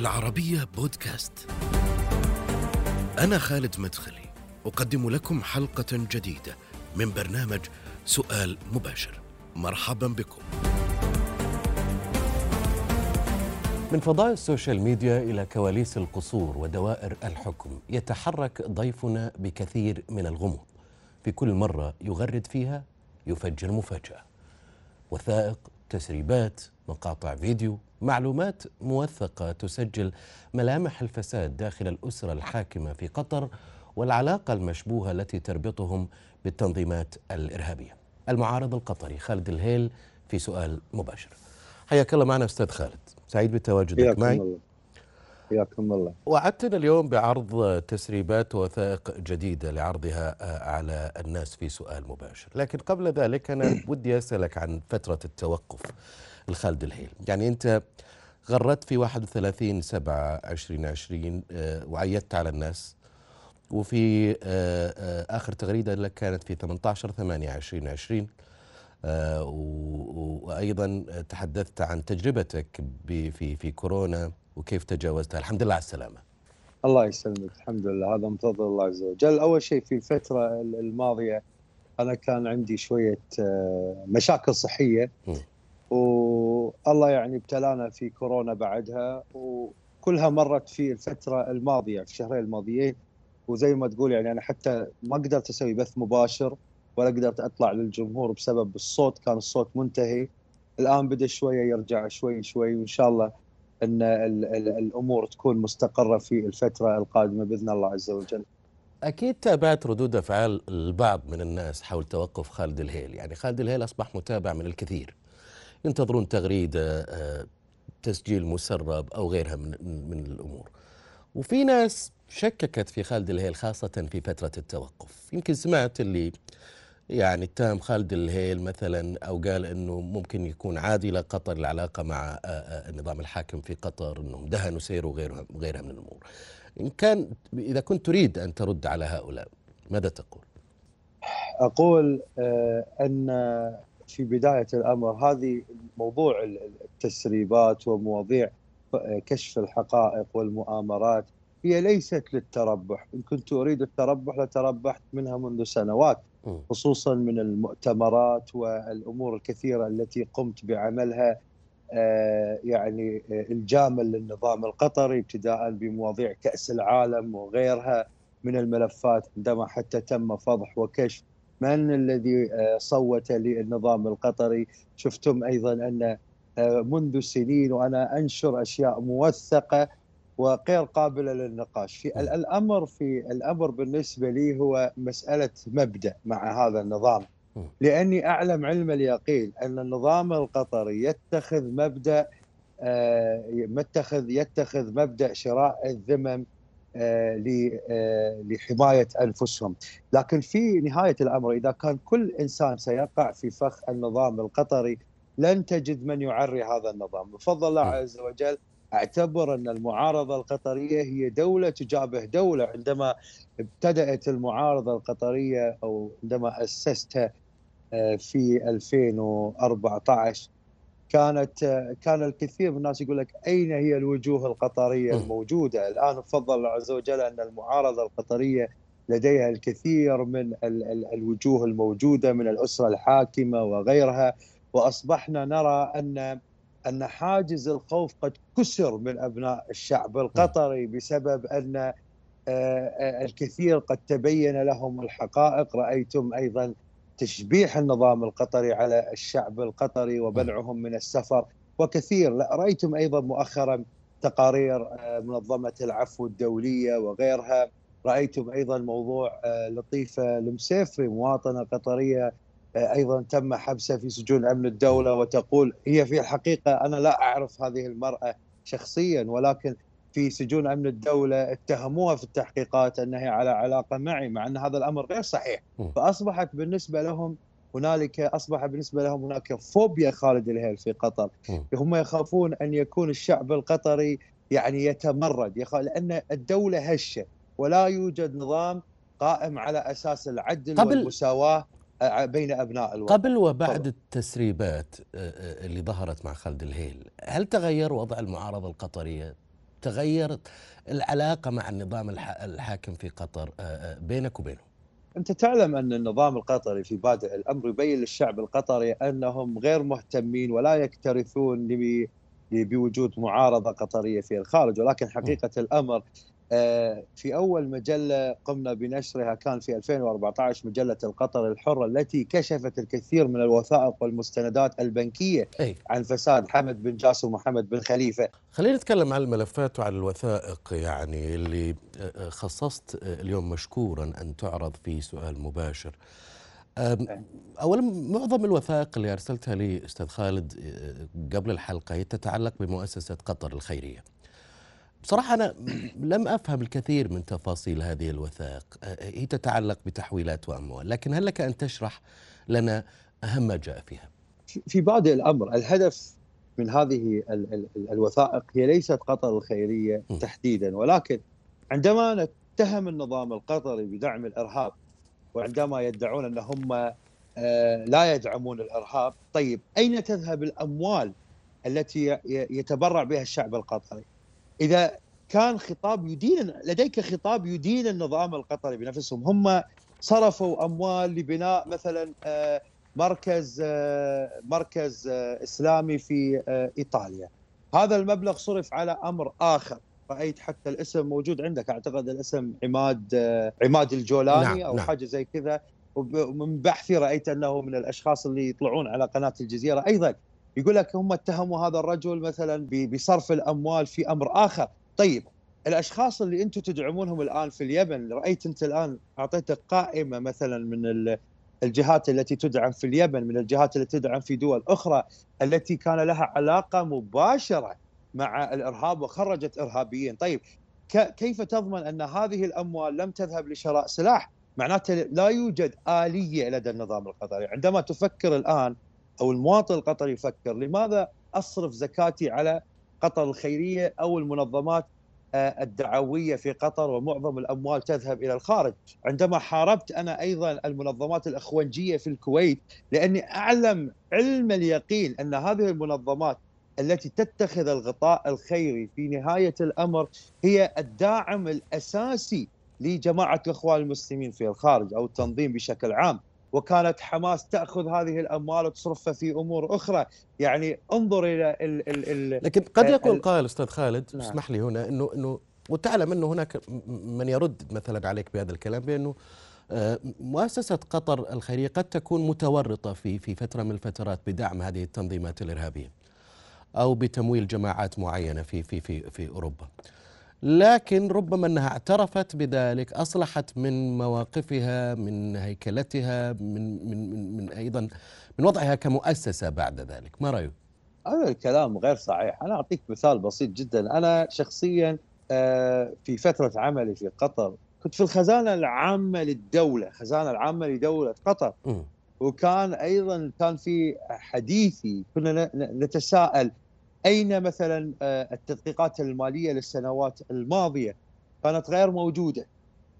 العربية بودكاست. أنا خالد مدخلي، أقدم لكم حلقة جديدة من برنامج سؤال مباشر. مرحبا بكم. من فضاء ال social media إلى كواليس القصور ودوائر الحكم يتحرك ضيفنا بكثير من الغموض في كل مرة يغرد فيها يفجر مفاجأة وثائق تسريبات مقاطع فيديو معلومات موثقة تسجل ملامح الفساد داخل الأسرة الحاكمة في قطر والعلاقة المشبوهة التي تربطهم بالتنظيمات الإرهابية. المعارض القطري خالد الهيل في سؤال مباشر. حياك الله معنا أستاذ خالد. سعيد بتواجدك معي. الله. حياكم الله. وعدتنا اليوم بعرض تسريبات ووثائق جديدة لعرضها على الناس في سؤال مباشر. لكن قبل ذلك أنا ودي أسألك عن فترة التوقف. الخالد الهيل. يعني أنت غردت في 31 7 2020 وعيدت على الناس وفي آه، آه، آخر تغريدة لك كانت في 18 8 2020 آه، و- وأيضا تحدثت عن تجربتك في في كورونا وكيف تجاوزتها الحمد لله على السلامة. الله يسلمك. الحمد لله. هذا من فضل الله عز وجل. أول شيء في الفترة ال- الماضية أنا كان عندي شوية آه، مشاكل صحية. م. والله يعني ابتلانا في كورونا بعدها وكلها مرت في الفترة الماضية في الشهرين الماضيين وزي ما تقول يعني أنا حتى ما قدرت أسوي بث مباشر ولا قدرت أطلع للجمهور بسبب الصوت كان الصوت منتهي. الآن بدأ شوية يرجع شوي شوي وإن شاء الله إن ال ال الأمور تكون مستقرة في الفترة القادمة بإذن الله عز وجل. أكيد تابعت ردود أفعال البعض من الناس حول توقف خالد الهيل. يعني خالد الهيل أصبح متابع من الكثير. ينتظرون تغريدة آه، تسجيل مسرب أو غيرها من من الأمور وفي ناس شككت في خالد الهيل خاصة في فترة التوقف يمكن سمعت اللي يعني اتهم خالد الهيل مثلا أو قال إنه ممكن يكون عاد لقطر العلاقة مع آه، آه، النظام الحاكم في قطر إنهم دهنوا سير وغيرها وغيرها من الأمور. إن كان إذا كنت تريد أن ترد على هؤلاء ماذا تقول؟ أقول أن في بداية الأمر هذه موضوع ال- التسريبات ومواضيع كشف الحقائق والمؤامرات هي ليست للتربح، إن كنت أريد التربح لتربحت منها منذ سنوات. خصوصا من المؤتمرات والأمور الكثيرة التي قمت بعملها آه، يعني آه، إلجاما للنظام القطري ابتداء بمواضيع كأس العالم وغيرها من الملفات عندما حتى تم فضح وكشف من الذي آه، صوت للنظام القطري؟ شفتم أيضا أن آه، منذ سنين وأنا أنشر أشياء موثقة وغير قابلة للنقاش. في ال- الأمر في الأمر بالنسبة لي هو مسألة مبدأ مع هذا النظام. لأني أعلم علم اليقين أن النظام القطري يتخذ مبدأ آه، يتخذ يتخذ مبدأ شراء الذمم لحماية أنفسهم، لكن في نهاية الأمر إذا كان كل إنسان سيقع في فخ النظام القطري لن تجد من يعري هذا النظام، بفضل الله م. عز وجل اعتبر أن المعارضة القطرية هي دولة تجابه دولة. عندما ابتدأت المعارضة القطرية أو عندما اسستها آه، في 2014 كانت كان الكثير من الناس يقول لك أين هي الوجوه القطرية. الموجودة؟ الآن بفضل الله عز وجل أن المعارضة القطرية لديها الكثير من ال ال الوجوه الموجودة من الأسرة الحاكمة وغيرها وأصبحنا نرى أن أن حاجز الخوف قد كسر من أبناء الشعب القطري بسبب أن آه، آه، الكثير قد تبين لهم الحقائق رأيتم أيضا تشبيح النظام القطري على الشعب القطري ومنعهم من السفر وكثير. لا رأيتم أيضا مؤخرا تقارير آه، منظمة العفو الدولية وغيرها. رأيتم أيضا موضوع آه، لطيفة المسيفري مواطنة قطرية آه، أيضا تم حبسها في سجون أمن الدولة وتقول هي في الحقيقة أنا لا أعرف هذه المرأة شخصيا ولكن في سجون أمن الدولة اتهموها في التحقيقات انها على علاقة معي مع أن هذا الأمر غير صحيح. فأصبحت بالنسبة لهم هنالك أصبح بالنسبة لهم هناك فوبيا خالد الهيل في قطر. هم يخافون أن يكون الشعب القطري يعني يتمرد يخ... لأن الدولة هشة ولا يوجد نظام قائم على أساس العدل قبل- والمساواة آه، بين أبناء الوطن قبل وبعد تفضل. التسريبات آه، آه، اللي ظهرت مع خالد الهيل هل تغير وضع المعارضة القطرية؟ تغيرت العلاقة مع النظام الحاكم في قطر بينك وبينه؟ أنت تعلم أن النظام القطري في بادئ الأمر يبين للشعب القطري أنهم غير مهتمين ولا يكترثون بوجود معارضة قطرية في الخارج ولكن حقيقة الأمر آه، في أول مجلة قمنا بنشرها كان في 2014 مجلة القطر الحرة التي كشفت الكثير من الوثائق والمستندات البنكية أي. عن فساد حمد بن جاسم ومحمد بن خليفة. خلينا نتكلم عن الملفات وعن الوثائق يعني اللي آه، خصصت اليوم مشكورا أن تعرض في سؤال مباشر. اولا معظم الوثائق اللي أرسلتها لي أستاذ خالد آه، قبل الحلقة هي تتعلق بمؤسسة قطر الخيرية. بصراحة أنا لم أفهم الكثير من تفاصيل هذه الوثائق. هي تتعلق بتحويلات وأموال لكن هل لك أن تشرح لنا أهم ما جاء فيها؟ في بادئ الأمر الهدف من هذه الوثائق هي ليست قطر الخيرية تحديدا ولكن عندما نتهم النظام القطري بدعم الإرهاب وعندما يدعون أن هم لا يدعمون الإرهاب طيب أين تذهب الأموال التي يتبرع بها الشعب القطري؟ إذا كان خطاب يدين لديك خطاب يدين النظام القطري بنفسهم. هم صرفوا أموال لبناء مثلا آه، مركز آه، مركز آه، إسلامي في إيطاليا. هذا المبلغ صرف على أمر آخر. رأيت حتى الاسم موجود عندك. أعتقد الاسم عماد عماد الجولاني نعم أو نعم. حاجة زي كذا. ومن بحثي رأيت أنه من الأشخاص اللي يطلعون على قناة الجزيرة. أيضا يقول لك هم اتهموا هذا الرجل مثلا بصرف الأموال في أمر آخر. طيب الأشخاص اللي أنتم تدعمونهم الآن في اليمن رأيت أنت الآن أعطيتك قائمة مثلا من الجهات التي تدعم في اليمن من الجهات التي تدعم في دول أخرى التي كان لها علاقة مباشرة مع الإرهاب وخرجت إرهابيين. طيب كيف تضمن أن هذه الأموال لم تذهب لشراء سلاح؟ معناته لا يوجد آلية لدى النظام القطري. عندما تفكر الآن أو المواطن القطري يفكر لماذا أصرف زكاتي على قطر الخيرية أو المنظمات آه، الدعوية في قطر ومعظم الأموال تذهب إلى الخارج، عندما حاربت أنا أيضا المنظمات الأخوانجية في الكويت لأني أعلم علم اليقين أن هذه المنظمات التي تتخذ الغطاء الخيري في نهاية الأمر هي الداعم الأساسي لجماعة الإخوان المسلمين في الخارج أو التنظيم بشكل عام. وكانت حماس تأخذ هذه الأموال وتصرفها في أمور أخرى يعني انظر إلى ال ال ال لكن قد يقول قائل أستاذ خالد نعم. اسمح لي هنا انه انه وتعلم إنه هناك من يرد مثلا عليك بهذا الكلام بأنه آه، مؤسسة قطر الخيرية قد تكون متورطة في في فترة من الفترات بدعم هذه التنظيمات الإرهابية أو بتمويل جماعات معينة في في في في أوروبا. لكن ربما أنها اعترفت بذلك أصلحت من مواقفها من هيكلتها من من من, من أيضا من وضعها كمؤسسة بعد ذلك. ما رأيك؟ هذا الكلام غير صحيح. أنا أعطيك مثال بسيط جدا. أنا شخصيا آه، في فترة عملي في قطر كنت في الخزانة العامة للدولة الخزانه العامة لدولة قطر. م. وكان أيضا كان في حديثي كنا نتساءل أين مثلا آه، التدقيقات المالية للسنوات الماضية؟ كانت غير موجودة.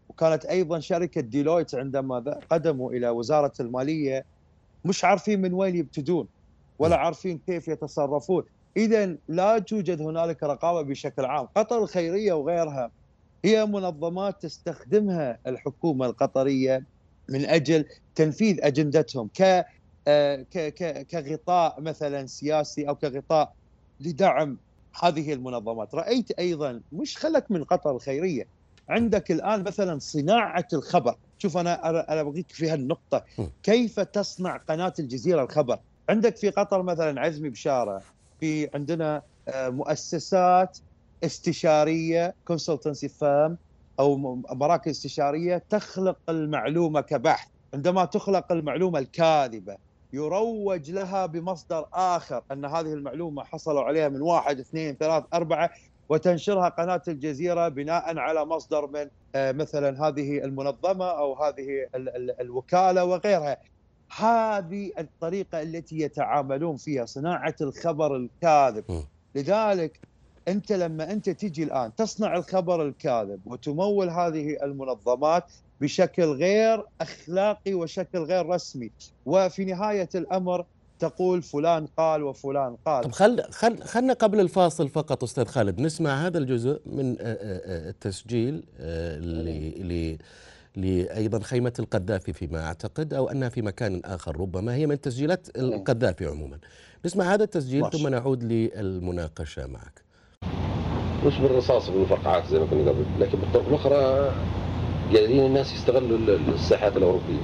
وكانت أيضا شركة ديلويت عندما قدموا إلى وزارة المالية مش عارفين من وين يبتدون ولا عارفين كيف يتصرفون. اذا لا توجد هنالك رقابة بشكل عام. قطر الخيرية وغيرها هي منظمات تستخدمها الحكومة القطرية من أجل تنفيذ أجندتهم ك آه، كغطاء مثلا سياسي أو كغطاء لدعم هذه المنظمات. رأيت أيضا مش خلك من قطر الخيرية. عندك الآن مثلا صناعة الخبر. شوف أنا أنا بغيك في هالنقطة. كيف تصنع قناة الجزيرة الخبر؟ عندك في قطر مثلا عزمي بشارة. في عندنا آه، مؤسسات استشارية consultancy firm أو مراكز استشارية تخلق المعلومة كبحث. عندما تخلق المعلومة الكاذبة يروج لها بمصدر آخر أن هذه المعلومة حصلوا عليها من واحد اثنين ثلاث أربعة وتنشرها قناة الجزيرة بناء على مصدر من آه، مثلا هذه المنظمة أو هذه الوكالة وغيرها. هذه الطريقة التي يتعاملون فيها صناعة الخبر الكاذب. لذلك أنت لما أنت تجي الآن تصنع الخبر الكاذب وتمول هذه المنظمات بشكل غير أخلاقي وشكل غير رسمي. وفي نهاية الأمر تقول فلان قال وفلان قال. طب خل خل خلنا قبل الفاصل فقط أستاذ خالد نسمع هذا الجزء من آه، آه، آه، التسجيل ل ل لايضا خيمة القذافي فيما أعتقد أو أنها في مكان آخر ربما هي من تسجيلات القذافي عموما. نسمع هذا التسجيل ماشي. ثم نعود للمناقشة معك. مش بالرصاص بالمفرقعات زي ما كنا قبل؟ لكن بالطرق الأخرى قاعدين الناس يستغلوا ال- الساحات الأوروبية.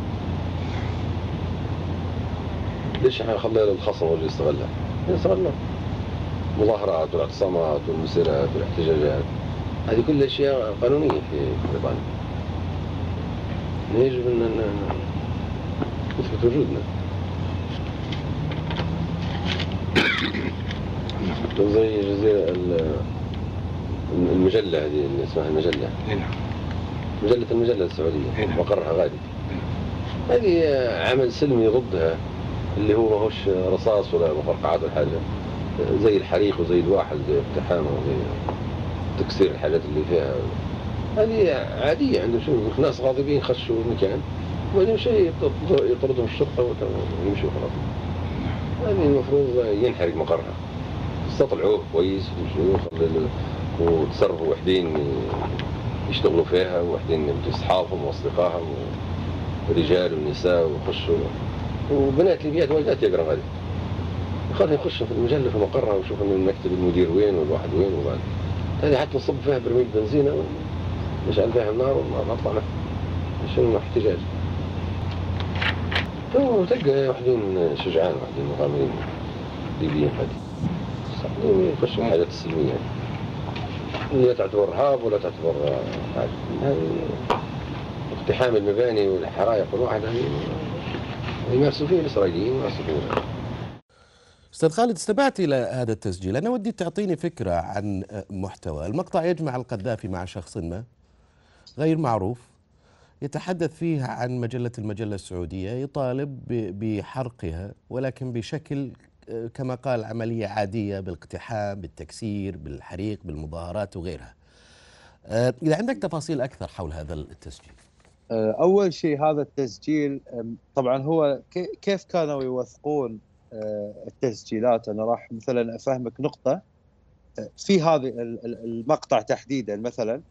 ليش إحنا نخلي الخصم هو اللي يستغلها؟ يستغلها. مظاهرات والاعتصامات والمسيرات والاحتجاجات. هذه كلها أشياء قانونية في بريطانيا يجب ان نثبت وجودنا. زي جزيرة ال- المجلة هذه اللي اسمها المجلة. هنا مجلة المجلة السعودية هنا. مقرها غادي هذه عمل سلمي ضدها اللي هو ماهوش رصاص ولا مفرقعات ولا حاجة. زي الحريق وزي الواحد زي اقتحام وزي تكسير الحاجات اللي فيها. هذه عادية عندهم. شو ناس غاضبين خشوا المكان وبعدين شيء يطرد- يطردهم الشرطة ويمشوا خلاص هذه المفروض ينحرق مقرها. استطلعوه كويس وتصرفوا وحدين يشتغلوا فيها وحدين أصحابهم وأصدقائهم ورجال ونساء ويخشوا. وبنات ليبيات واجدات يقرا هذه. خلينا يخشوا في المجلة في مقرها ويشوفوا المكتب المدير وين والواحد وين وبعد هذه حتى نصب فيها برميل بنزينة ونشعل فيها النار ونطلع شنو احتجاج تو تلقى وحدين شجعان وحدين مغامرين ليبيين صحيح يخشوا الحاجات السلميه لا تعتبر ارهاب ولا تعتبر اقتحام المباني والحرائق والواحد هذه يمارسوا فيه الإسرائيليين يمارسوا فيه أستاذ خالد استمعت إلى هذا التسجيل. أنا ودي تعطيني فكرة عن محتوى. المقطع يجمع القذافي مع شخص ما غير معروف يتحدث فيه عن مجلة المجلة السعودية يطالب بحرقها ولكن بشكل كما قال عملية عادية بالاقتحام بالتكسير بالحريق بالمظاهرات وغيرها. آه، إذا عندك تفاصيل أكثر حول هذا التسجيل. آه، أول شيء هذا التسجيل طبعا هو كي- كيف كانوا يوثقون آه، التسجيلات؟ أنا راح مثلا أفهمك نقطة. آه، في ال- المقطع تحديدا مثلا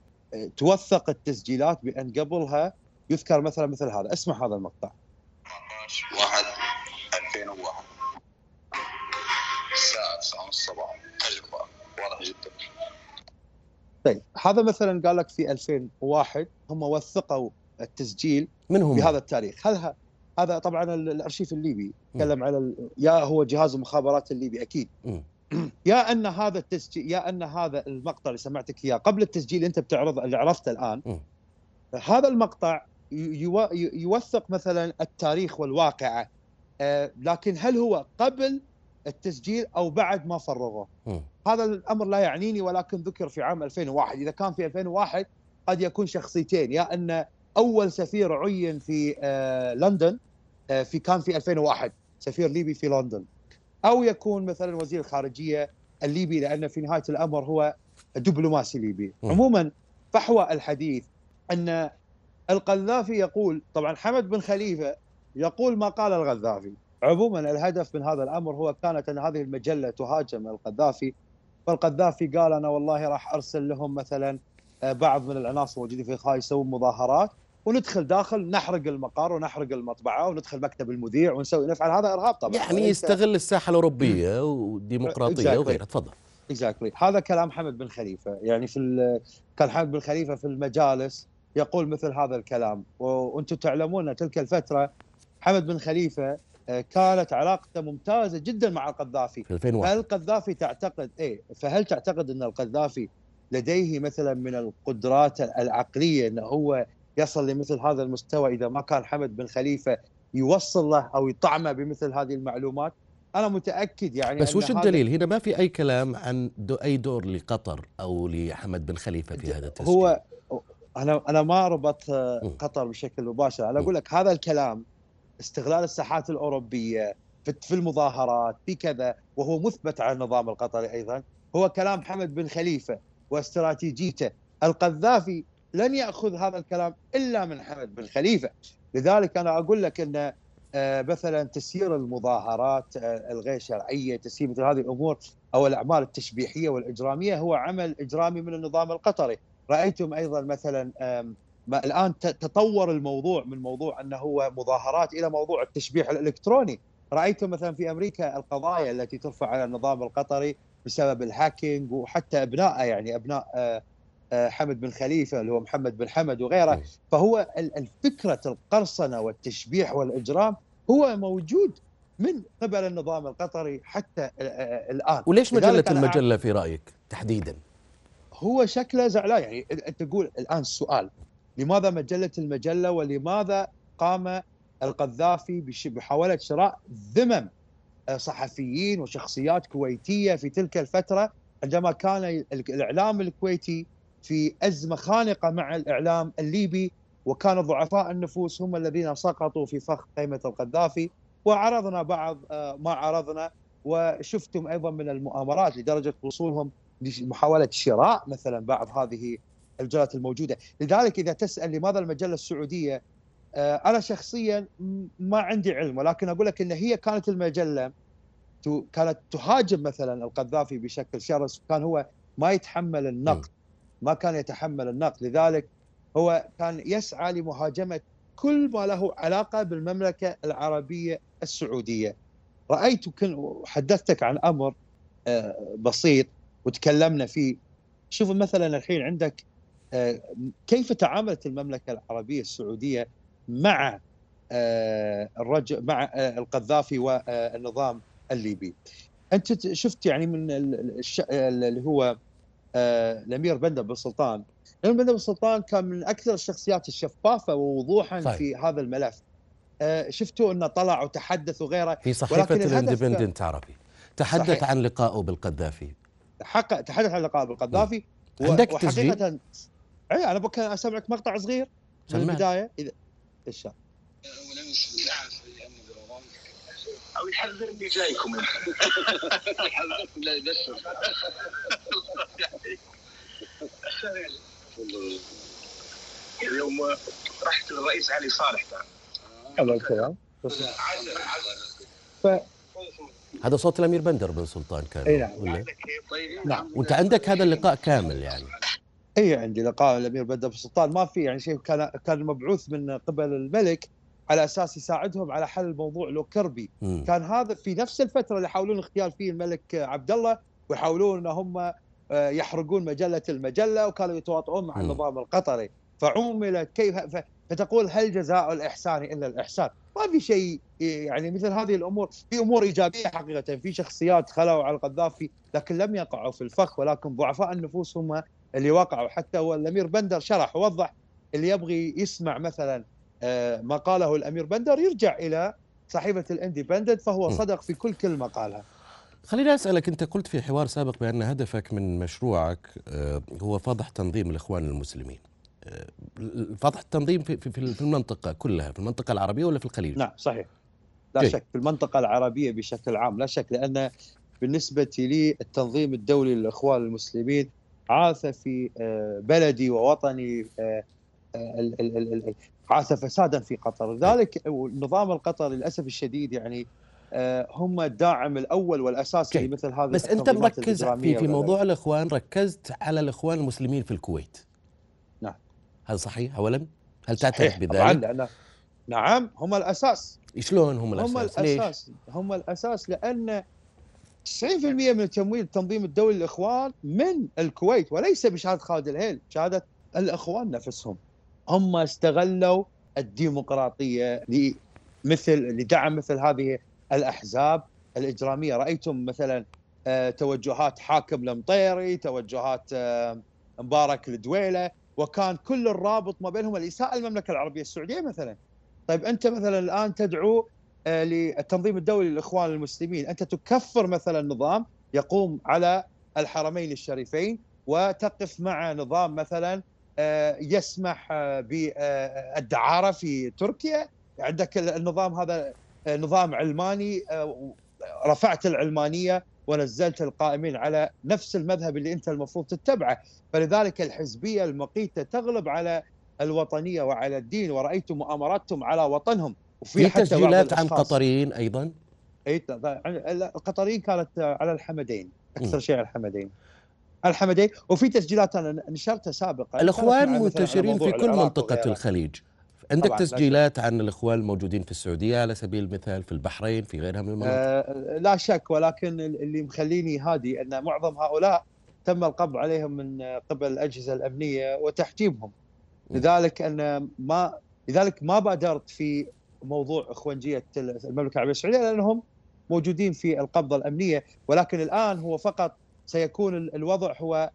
توثق التسجيلات بأن قبلها يذكر مثلا مثل هذا. اسمع هذا المقطع. 1 2001 الساعة 9 الصباح. تجربة. واضح جدا. طيب هذا مثلا قال لك في 2001 هم وثقوا التسجيل من هم؟ بهذا التاريخ. هذا هذا طبعا ال- الأرشيف الليبي. تكلم على ال- يا هو جهاز المخابرات الليبي أكيد. يا أن هذا التسجيل يا أن هذا المقطع اللي سمعتك إياه قبل التسجيل أنت بتعرض اللي عرفته الآن. هذا المقطع يو- يوثق مثلا التاريخ والواقعة. آه، لكن هل هو قبل التسجيل أو بعد ما فرغوه؟ هذا الأمر لا يعنيني ولكن ذكر في عام 2001 إذا كان في 2001 قد يكون شخصيتين يا أن أول سفير عين في آه، لندن آه، في كان في 2001 سفير ليبي في لندن. أو يكون مثلا وزير الخارجية الليبي لأن في نهاية الأمر هو دبلوماسي ليبي. مم. عموما فحوى الحديث أن القذافي يقول طبعا حمد بن خليفة يقول ما قال القذافي. عموما الهدف من هذا الأمر هو كانت أن هذه المجلة تهاجم القذافي فالقذافي قال أنا والله راح أرسل لهم مثلا آه، بعض من العناصر الموجودين في الخارج يسوون مظاهرات وندخل داخل نحرق المقر ونحرق المطبعة وندخل مكتب المذيع ونسوي نفعل هذا إرهاب طبعا. يعني يستغل الساحة الأوروبية والديمقراطيه Exactly. وغيرها. تفضل. اكزاكتلي هذا كلام حمد بن خليفة. يعني في كان حمد بن خليفة في المجالس يقول مثل هذا الكلام. وأنتم تعلمون تلك الفترة حمد بن خليفة كانت علاقته ممتازة جدا مع القذافي. في 2001 هل القذافي تعتقد إيه فهل تعتقد أن القذافي لديه مثلا من القدرات العقلية إنه هو يصل لمثل هذا المستوى إذا ما كان حمد بن خليفة يوصل له أو يطعمه بمثل هذه المعلومات؟ أنا متأكد يعني بس وش الدليل؟ هنا ما في أي كلام عن دو أي دور لقطر أو لحمد بن خليفة في هذا التسجيل. هو أنا أنا ما ربط آه،. قطر بشكل مباشر. أنا. أقول لك هذا الكلام استغلال الساحات الأوروبية في المظاهرات في كذا وهو مثبت على النظام القطري أيضا. هو كلام حمد بن خليفة واستراتيجيته. القذافي لن يأخذ هذا الكلام إلا من حمد بن خليفة. لذلك أنا أقول لك إن آه، مثلا تسيير المظاهرات آه، الغير شرعية تسيير مثل هذه الأمور أو الأعمال التشبيحية والإجرامية هو عمل إجرامي من النظام القطري. رأيتم أيضا مثلا الآن تطور الموضوع من موضوع أنه هو مظاهرات إلى موضوع التشبيح الإلكتروني. رأيتم مثلا في أمريكا القضايا التي ترفع على النظام القطري بسبب الهاكينج وحتى ابنائه يعني أبناء آه، آه، حمد بن خليفة اللي هو محمد بن حمد وغيره. مم. فهو ال- الفكرة القرصنة والتشبيح والإجرام هو موجود من قبل النظام القطري حتى آه، الآن. وليش مجلة المجلة في رأيك تحديدا؟ هو شكله زعلان. يعني أنت تقول الآن السؤال لماذا مجلة المجلة ولماذا قام القذافي بحاولة شراء ذمم آه، صحفيين وشخصيات كويتية في تلك الفترة عندما كان ال- الإعلام الكويتي في أزمة خانقة مع الإعلام الليبي وكان ضعفاء النفوس هم الذين سقطوا في فخ خيمة القذافي وعرضنا بعض آه، ما عرضنا وشفتم أيضا من المؤامرات لدرجة وصولهم لمحاوله شراء مثلا بعض هذه الجرات الموجودة، لذلك إذا تسأل لماذا المجلة السعودية آه، أنا شخصيا ما عندي علم ولكن أقول لك إن هي كانت المجلة كانت تهاجم مثلا القذافي بشكل شرس وكان هو ما يتحمل النقد ما كان يتحمل النقد. لذلك هو كان يسعى لمهاجمة كل ما له علاقة بالمملكة العربية السعودية. رأيت كن حدثتك عن أمر آه، بسيط وتكلمنا فيه. شوف مثلا الحين عندك كيف تعاملت المملكة العربية السعودية مع آه، الرجل مع آه، القذافي والنظام الليبي؟ أنت شفت يعني من اللي هو آه، الأمير بندر بن سلطان. الأمير بندر بن سلطان كان من أكثر الشخصيات الشفافة ووضوحا صحيح. في هذا الملف. شفتوا أنه طلع وتحدث وغيره في صحيفة الإندبندنت عربي. تحدث صحيح. عن لقائه بالقذافي. حق تحدث عن لقاء بالقذافي. و- عندك تسجيل؟ اي أنا بك أسمعك مقطع صغير من. البداية. اذا ان شاء أو يحذرني جايكم. يحذركم لا يبشر اليوم رحت للرئيس علي صالح. كان الله الكلام هذا صوت الأمير بندر بن سلطان كان أي نعم. ولا؟ طيب. نعم. وأنت عندك هذا اللقاء كامل يعني. اي عندي لقاء الأمير بدر بن سلطان ما في يعني شيء كان كان مبعوث من قبل الملك على أساس يساعدهم على حل الموضوع لو كربي مم. كان هذا في نفس الفترة اللي يحاولون اغتيال فيه الملك عبد الله ويحاولون إن هم آه، يحرقون مجلة المجلة وكانوا يتواطؤون مع مم. النظام القطري فعوملت كيف فتقول هل جزاء الإحسان إلا الإحسان؟ ما في شيء يعني مثل هذه الأمور في أمور إيجابية حقيقة في شخصيات خلوا على القذافي لكن لم يقعوا في الفخ ولكن ضعفاء النفوس هم اللي وقعوا. حتى هو الأمير بندر شرح ووضح اللي يبغي يسمع مثلا آه، ما قاله الأمير بندر يرجع إلى صحيفه الاندبندنت فهو. صدق في كل كلمة قالها. خليني أسألك أنت قلت في حوار سابق بأن هدفك من مشروعك آه، هو فضح تنظيم الإخوان المسلمين. آه، فضح التنظيم في في المنطقة كلها في المنطقة العربية ولا في الخليج؟ نعم صحيح. لا جيد. شك في المنطقة العربية بشكل عام لا شك لأن بالنسبة لي التنظيم الدولي للإخوان المسلمين عاث في آه، بلدي ووطني آه، آه، عاث فسادا في قطر. لذلك النظام القطري للأسف الشديد يعني هم الداعم الأول والأساسي جيد. لمثل هذه بس أنت مركز في في. موضوع الإخوان. ركزت على الإخوان المسلمين في الكويت. نعم. هل صحيح؟ اولا هل تعترف صحيح طبعا بذلك؟ لأن نعم هم الأساس. شلون هم هم الأساس؟ ليش؟ الاساس هم الأساس لأن 90% من التمويل التنظيم الدولي للإخوان من الكويت وليس بشهادة خالد الهيل شهاده الإخوان نفسهم. هم استغلوا الديمقراطية لمثل لدعم مثل هذه الأحزاب الإجرامية. رأيتم مثلا آه، توجهات حاكم المطيري توجهات آه، مبارك الدويله وكان كل الرابط ما بينهم الإساءة للمملكه العربية السعودية مثلا. طيب أنت مثلا الآن تدعو للتنظيم الدولي للإخوان المسلمين. أنت تكفر مثلا نظام يقوم على الحرمين الشريفين وتقف مع نظام مثلا آه، يسمح آه، بالدعارة في تركيا. عندك النظام هذا آه، نظام علماني آه، رفعت العلمانية ونزلت القائمين على نفس المذهب اللي أنت المفروض تتبعه. فلذلك الحزبية المقيتة تغلب على الوطنية وعلى الدين ورأيتم مؤامراتهم على وطنهم. في حتى بعض تسجيلات عن قطريين أيضا إي. القطريين كانت على الحمدين أكثر. شيء على الحمدين الحمدين وفي تسجيلات أنا نشرتها سابقا الإخوان منتشرين في كل منطقة. الخليج عندك تسجيلات عن الإخوان الموجودين في السعودية على سبيل المثال في البحرين في غيرها من المناطق آه، لا شك ولكن اللي مخليني هادي أن معظم هؤلاء تم القبض عليهم من قبل الأجهزة الأمنية وتحجيبهم م. لذلك أن ما لذلك ما بادرت في موضوع اخوانجيه المملكة العربية السعودية لأنهم موجودين في القبضة الأمنية ولكن الآن هو فقط سيكون ال- الوضع هو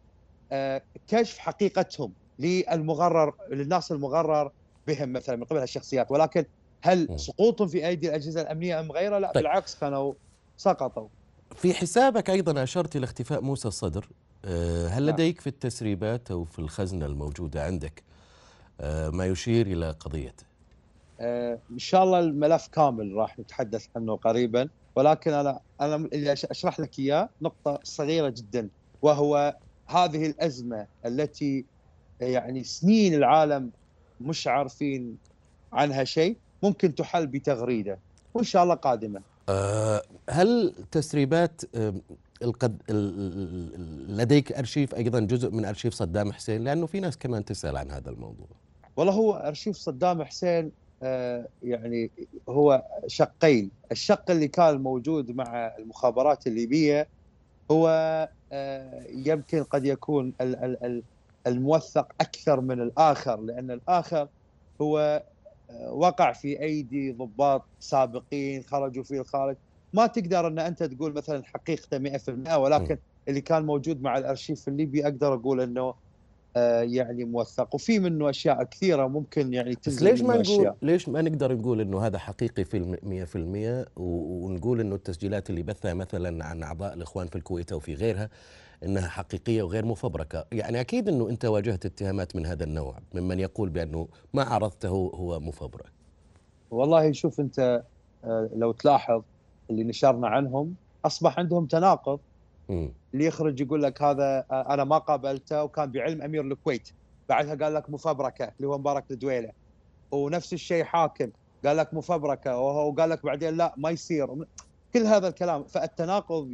آه، كشف حقيقتهم للمغرر للناس المغرر بهم مثلا من قبل هالشخصيات ولكن هل. سقوطهم في أيدي الأجهزة الأمنية أم غيره؟ لا طيب. بالعكس كانوا سقطوا. في حسابك أيضا أشرت إلى اختفاء موسى الصدر آه، هل نعم. لديك في التسريبات أو في الخزنة الموجودة عندك آه، ما يشير إلى قضيته إن شاء الله الملف كامل راح نتحدث عنه قريبا ولكن أنا أنا اللي أشرح لك إياه نقطة صغيرة جدا وهو هذه الأزمة التي يعني سنين العالم مش عارفين عنها شيء ممكن تحل بتغريدة وإن شاء الله قادمة. آه، هل تسريبات آه، القد... ال- ال- لديك أرشيف أيضا جزء من أرشيف صدام حسين لأنه في ناس كمان تسأل عن هذا الموضوع والله هو أرشيف صدام حسين آه، يعني هو شقين، الشق اللي كان موجود مع المخابرات الليبية هو آه، يمكن قد يكون ال- ال- ال- الموثق أكثر من الآخر لأن الآخر هو آه، وقع في أيدي ضباط سابقين خرجوا في الخارج. ما تقدر أن أنت تقول مثلا حقيقته 100% ولكن اللي كان موجود مع الأرشيف الليبي أقدر أقول إنه آه، يعني موثق وفي منه أشياء كثيرة ممكن يعني تنزل ليش ما نقول أشياء ليش ما نقدر نقول إنه هذا حقيقي في الم- 100% و- ونقول إنه التسجيلات اللي بثها مثلا عن أعضاء الإخوان في الكويت أو في غيرها إنها حقيقية وغير مفبركة، يعني أكيد إنه أنت واجهت اتهامات من هذا النوع ممن يقول بأنه ما عرضته هو مفبرك. والله شوف أنت آه، لو تلاحظ اللي نشرنا عنهم أصبح عندهم تناقض. اللي يخرج يقول لك هذا آه، أنا ما قابلته وكان بعلم أمير الكويت. بعدها قال لك مفبركة اللي هو مبارك الدويله ونفس الشيء حاكم. قال لك مفبركة. وهو قال لك بعدين لا ما يصير. كل هذا الكلام. فالتناقض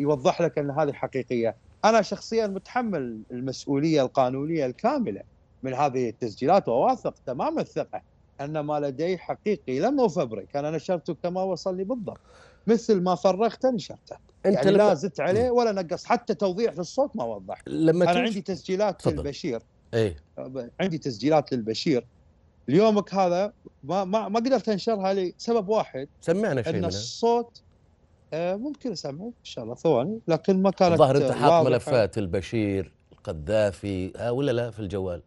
يوضح لك إن هذه حقيقية. أنا شخصيا متحمل المسؤولية القانونية الكاملة من هذه التسجيلات وواثق تمام الثقة أن ما لدي حقيقي لم أفبرك. أنا نشرته كما وصلني بالضبط. مثل ما فرغته نشرته. انت يعني لا زدت عليه ولا نقص. حتى توضيح في الصوت ما وضح. لما أنا عندي تسجيلات تفضل. للبشير. إيه. عندي تسجيلات للبشير. اليومك هذا ما ما ما قدرت أنشرها لسبب واحد. سمعنا شيء إن منها. الصوت آه، ممكن اسمعك إن شاء الله. ثواني. لكن ما كانت الظاهر أنت حاط. ملفات البشير القذافي ها ولا لا في الجوال؟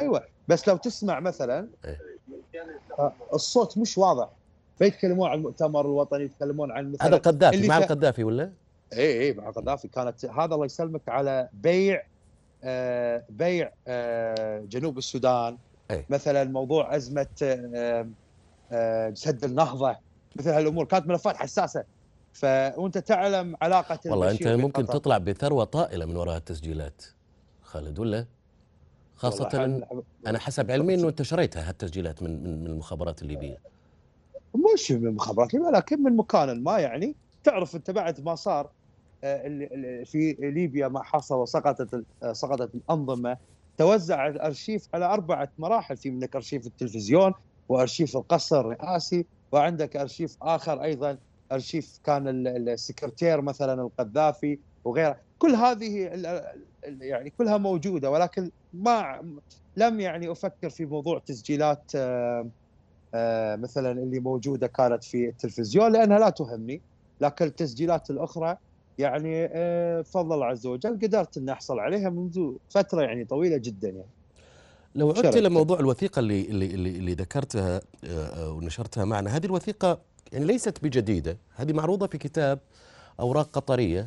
أيوه. بس لو تسمع مثلا إيه. آه، الصوت مش واضح. فيتكلمون عن المؤتمر الوطني يتكلمون عن مثلا هذا القذافي مع القذافي ولا؟ اي اي مع القذافي كانت هذا الله يسلمك على بيع آه بيع آه جنوب السودان أي. مثلا موضوع أزمة آه آه سد النهضة مثل هالأمور كانت ملفات حساسة ف وأنت تعلم علاقة والله أنت ممكن بقطر. تطلع بثروة طائلة من وراء التسجيلات خالد ولا؟ خاصة إن أنا حسب علمي إنه أنت شريتها هالتسجيلات من من من المخابرات الليبية. مش من الليبية لكن من مكان ما يعني. تعرف انت بعد ما صار آه، في ليبيا ما حصل وسقطت آه، سقطت الأنظمة توزع الأرشيف على أربعة مراحل. في منك أرشيف التلفزيون وأرشيف القصر الرئاسي وعندك أرشيف آخر أيضا أرشيف كان ال- ال- السكرتير مثلا القذافي وغيره. كل هذه يعني كلها موجودة ولكن ما لم يعني أفكر في موضوع تسجيلات آه، مثلا اللي موجودة كانت في التلفزيون لأنها لا تهمني لكن التسجيلات الأخرى يعني آه، بفضل الله عز وجل قدرت ان احصل عليها منذ فترة يعني طويلة جدا يعني لو عدت. إلى موضوع الوثيقة اللي اللي اللي, اللي ذكرتها آه، آه، ونشرتها معنا، هذه الوثيقة يعني ليست بجديدة، هذه معروضة في كتاب أوراق قطرية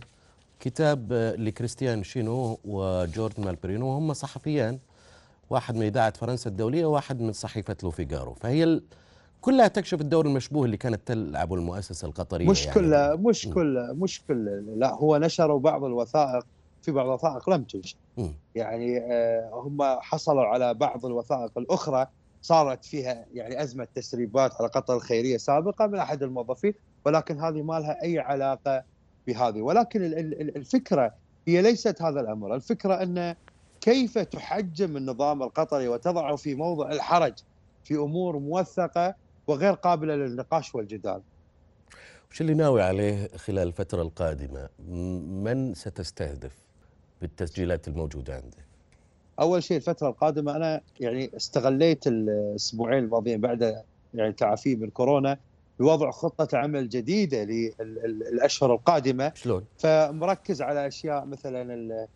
كتاب آه، لكريستيان شينو وجورج مالبرينو وهم صحفيان واحد من إذاعة فرنسا الدولية وواحد من صحيفة لو فيغارو، فهي ال... كلها تكشف الدور المشبوه اللي كانت تلعبه المؤسسة القطرية مش يعني. كلها مش. كلها مش كلها لا هو نشروا بعض الوثائق في بعض الوثائق لم تنشر. يعني آه، هم حصلوا على بعض الوثائق الأخرى صارت فيها يعني أزمة تسريبات على قطر الخيرية سابقة من أحد الموظفين ولكن هذه ما لها أي علاقة بهذه ولكن ال- ال- ال- الفكرة هي ليست هذا الأمر، الفكرة أن كيف تحجم النظام القطري وتضعه في موضع الحرج في أمور موثقة وغير قابلة للنقاش والجدال. وش اللي ناوي عليه خلال الفترة القادمة؟ م- من ستستهدف بالتسجيلات الموجودة عندك؟ أول شيء الفترة القادمة أنا يعني استغليت الأسبوعين الماضيين بعد يعني تعافي من كورونا بوضع خطة عمل جديدة للأشهر القادمة. شلون؟ فمركز على أشياء مثلا ال-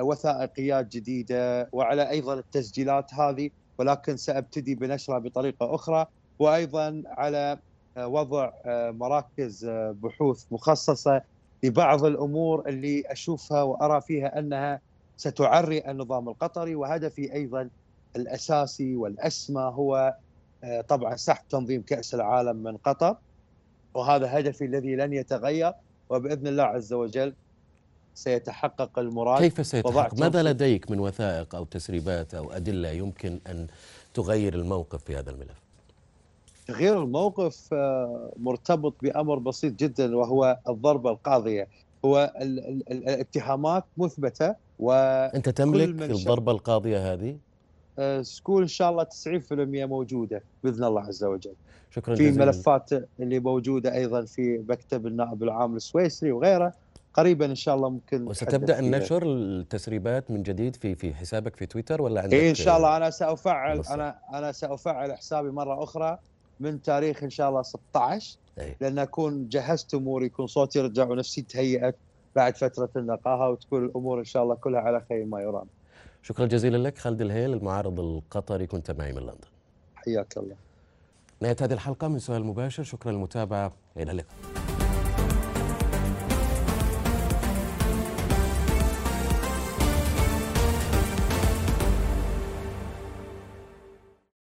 وثائقيات جديدة وعلى أيضا التسجيلات هذه ولكن سأبتدي بنشرها بطريقة أخرى وأيضا على آه، وضع آه، مراكز آه، بحوث مخصصة لبعض الأمور اللي أشوفها وأرى فيها أنها ستعري النظام القطري وهدفي أيضا الأساسي والأسمى هو آه، طبعا سحب تنظيم كأس العالم من قطر وهذا هدفي الذي لن يتغير وبإذن الله عز وجل سيتحقق المراد كيف سيتحقق؟ ماذا لديك من وثائق أو تسريبات أو أدلة يمكن أن تغير الموقف في هذا الملف؟ تغيير الموقف آه، مرتبط بأمر بسيط جدا وهو الضربة القاضية. هو ال- ال- ال- الاتهامات مثبتة أنت تملك الضربة القاضية هذه؟ وسكول إن شاء الله 90% موجودة بإذن الله عز وجل. شكرا في جزيلا. ملفات اللي موجودة أيضا في مكتب النائب العام السويسري وغيره. قريبا إن شاء الله ممكن فيها. النشر التسريبات من جديد في في حسابك في تويتر ولا عندك إيه إن شاء الله. أنا سافعل. أنا أنا سأفعل حسابي مرة أخرى من تاريخ إن شاء الله 16 أي. لأن أكون جهزت أموري يكون صوتي رجع ونفسي تهيأت بعد فترة النقاهه وتكون الأمور إن شاء الله كلها على خير ما يرام. شكرا جزيلا لك خالد الهيل المعارض القطري. كنت معي من لندن. حياك الله. نهاية هذه الحلقة من سؤال مباشر. شكرا للمتابعة. إلى اللقاء.